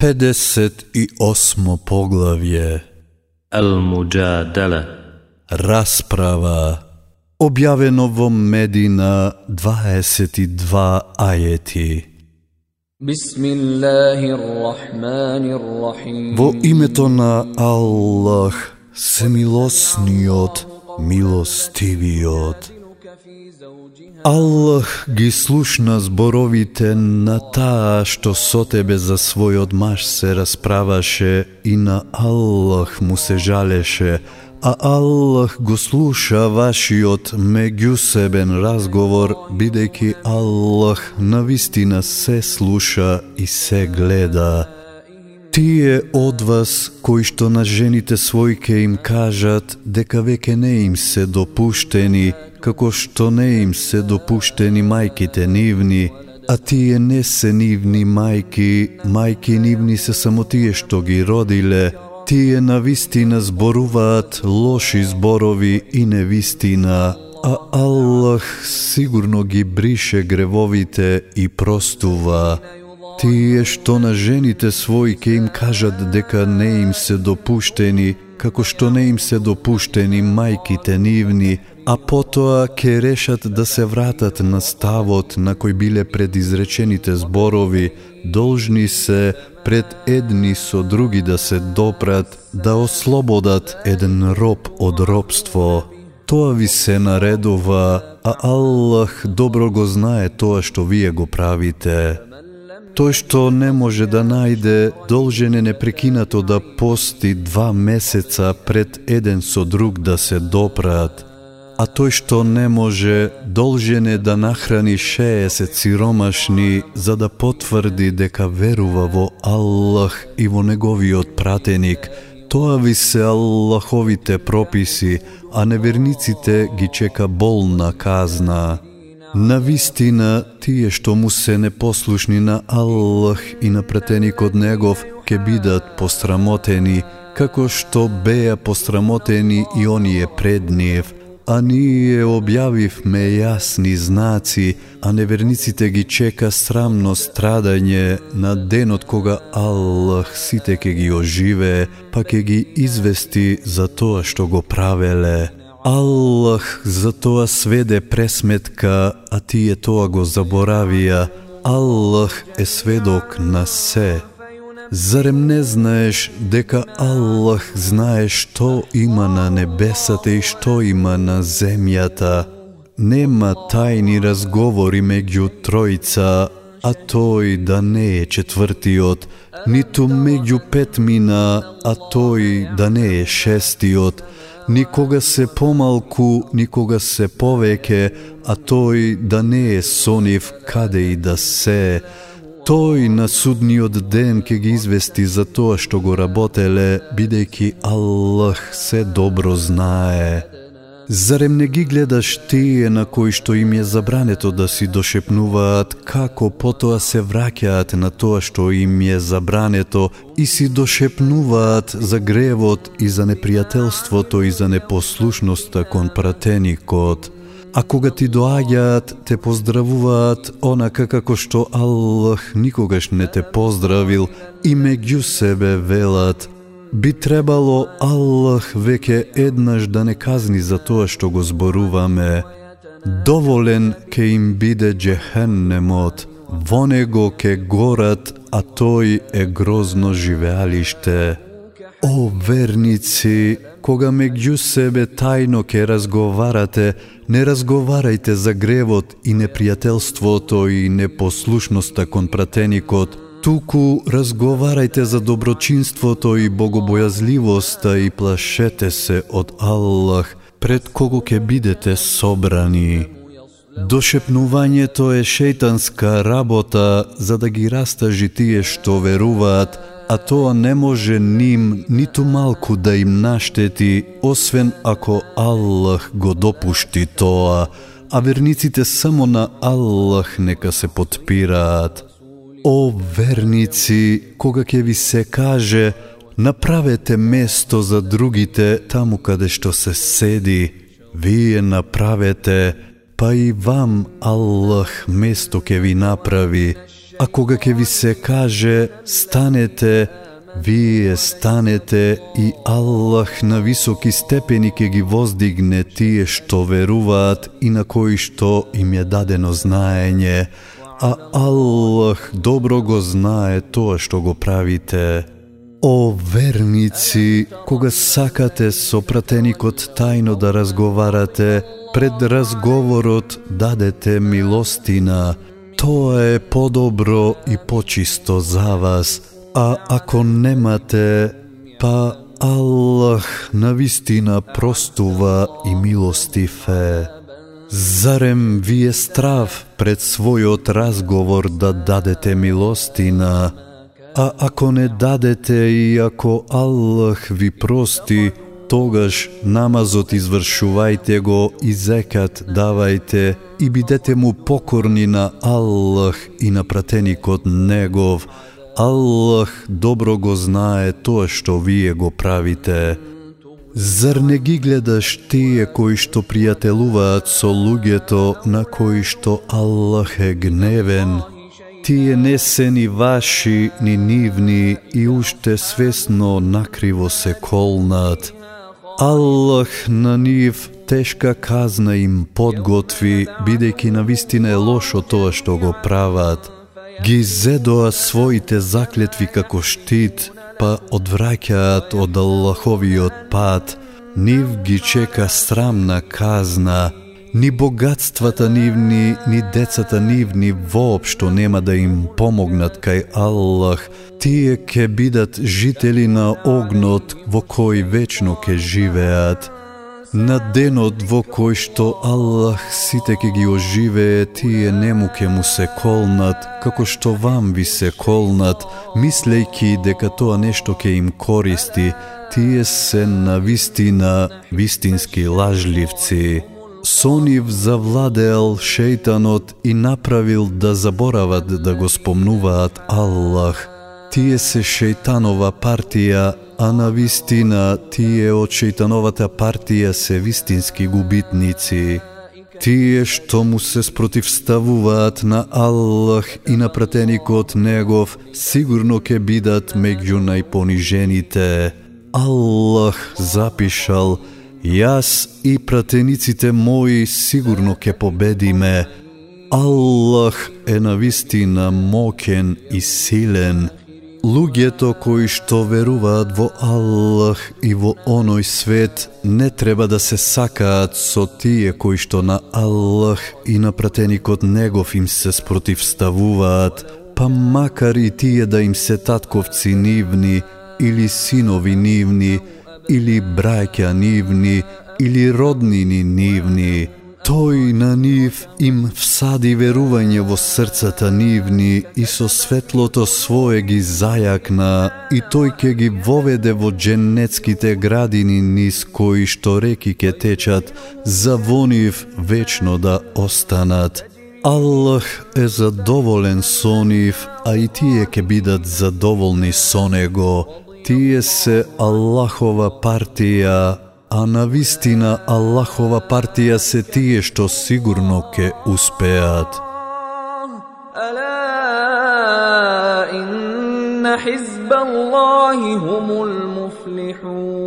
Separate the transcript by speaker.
Speaker 1: 58 поглавје.
Speaker 2: Ал-Муджадала
Speaker 1: Расправа Објавено во Медина 22 ајети. Во името на Аллах, семилосниот, милостивиот. Аллах ги слушна зборовите на таа што со тебе за својот маж се расправаше и на Аллах му се жалеше, а Аллах го слуша вашиот меѓусебен разговор, бидејќи Аллах навистина се слуша и се гледа. Тие од вас кои што на жените својке им кажат дека веќе не им се допуштени, како што не им се допуштени мајките нивни, а тие не се нивни мајки, мајки нивни се само тие што ги родиле, тие на вистина зборуваат лоши зборови и невистина, а Аллах сигурно ги брише гревовите и простува. Тие што на жените своји ке им кажат дека не им се допуштени, како што не им се допуштени мајките нивни, а потоа ке решат да се вратат на ставот на кој биле предизречените зборови, должни се пред едни со други да се допрат, да ослободат еден роб од робство. Тоа ви се наредува, а Аллах добро го знае тоа што вие го правите. Тој што не може да најде, должен е непрекинато да пости два месеца пред еден со друг да се допрат. А тој што не може, должен е да нахрани 60 сиромашни за да потврди дека верува во Аллах и во неговиот пратеник. Тоа ви се Аллаховите прописи, а неверниците ги чека болна казна. На вистина, тие што му се непослушни на Аллах и на претеникот негов, ке бидат пострамотени, како што беа пострамотени и оние пред нив, а ние објавивме јасни знаци, а неверниците ги чека срамно страдање на денот кога Аллах сите ке ги оживе, па ке ги извести за тоа што го правеле. Аллах за тоа сведе пресметка, а тие тоа го заборавија. Аллах е сведок на се. Зарем не знаеш дека Аллах знае што има на небесата и што има на земјата? Нема тајни разговори меѓу тројца, а тој да не е четвртиот, ниту меѓу петмина, а тој да не е шестиот, никога се помалку, никога се повеќе, а тој да не е сонив каде и да се. Тој на судниот ден ќе ги извести за тоа што го работеле, бидејќи Аллах се добро знае. Зарем не ги гледаш тие на кои што им е забрането да си дошепнуваат, како потоа се враќаат на тоа што им е забрането и си дошепнуваат за гревот и за непријателството и за непослушноста кон пратеникот? А кога ти доаѓаат, те поздравуваат онака како што Аллах никогаш не те поздравил и меѓу себе велат – Би требало Аллах веќе еднаш да не казни за тоа што го зборуваме. Доволен ке им биде джехеннемот, во него ке горат, а тој е грозно живеалиште. О верници, кога меѓу себе тајно ке разговарате, не разговарајте за гревот и непријателството и непослушноста кон пратеникот, туку разговарајте за доброчинството и богобојазливоста и плашете се од Аллах, пред кого ќе бидете собрани. Дошепнувањето е шејтанска работа за да ги растажи тие што веруваат, а тоа не може ним ниту малку да им наштети, освен ако Аллах го допушти тоа, а верниците само на Аллах нека се подпираат. О верници, кога ќе ви се каже, направете место за другите таму каде што се седи, вие направете, па и вам Аллах место ќе ви направи. А кога ќе ви се каже станете, вие станете и Аллах на високи степени ќе ги воздигне тие што веруваат и на кои што им е дадено знаење, а Аллах добро го знае тоа што го правите. О верници, кога сакате со пратеникот тајно да разговарате, пред разговорот дадете милостина, тоа е подобро и почисто за вас, а ако немате, па Аллах навистина простува и милостив е. Зарем ви е страв пред својот разговор да дадете милостина, а ако не дадете и ако Аллах ви прости, тогаш намазот извршувајте го и зекат давајте и бидете му покорни на Аллах и на пратеникот Негов. Аллах добро го знае тоа што вие го правите. Зар не ги гледаш тие кои што пријателуваат со луѓето на кои што Аллах е гневен? Тие не се ни ваши, ни нивни и уште свесно накриво се колнат. Аллах на нив тешка казна им подготви, бидејќи на вистина е лошо тоа што го прават. Ги зедоа своите заклетви како штит, па одвраќаат од Аллаховиот пат, нив ги чека срамна казна, ни богатствата нивни, ни децата нивни воопшто нема да им помогнат кај Аллах, тие ќе бидат жители на огнот во кој вечно ќе живеат. На денот во кој што Аллах сите ќе ги оживее, тие нему ке му се колнат, како што вам ви се колнат, мислејки дека тоа нешто ке им користи, тие се на вистина вистински лажливци. Со нив завладеал шејтанот и направил да заборават да го спомнуваат Аллах. Тие се шејтанова партија, а на вистина тие од шејтановата партија се вистински губитници. Тие што му се спротивставуваат на Аллах и на пратеникот Негов, сигурно ќе бидат меѓу најпонижените. Аллах запишал – Јас и пратениците мои сигурно ќе победиме. Аллах е навистина мокен и силен. Луѓето кои што веруваат во Аллах и во оној свет не треба да се сакаат со тие кои што на Аллах и на пратеникот Негов им се спротивставуваат, па макар и тие да им се татковци нивни или синови нивни, или браќа нивни, или роднини нивни. Тој на нив им всади верување во срцата нивни и со светлото свое ги зајакна и тој ке ги воведе во дженнетските градини низ кои што реки ке течат, за во нив вечно да останат. Аллах е задоволен со нив, а и тие ке бидат задоволни со него. Тие се Аллахова партија, а на вистина Аллахова партија се тие што сигурно ќе успеат.
Speaker 3: إن حزب الله هم المفلحون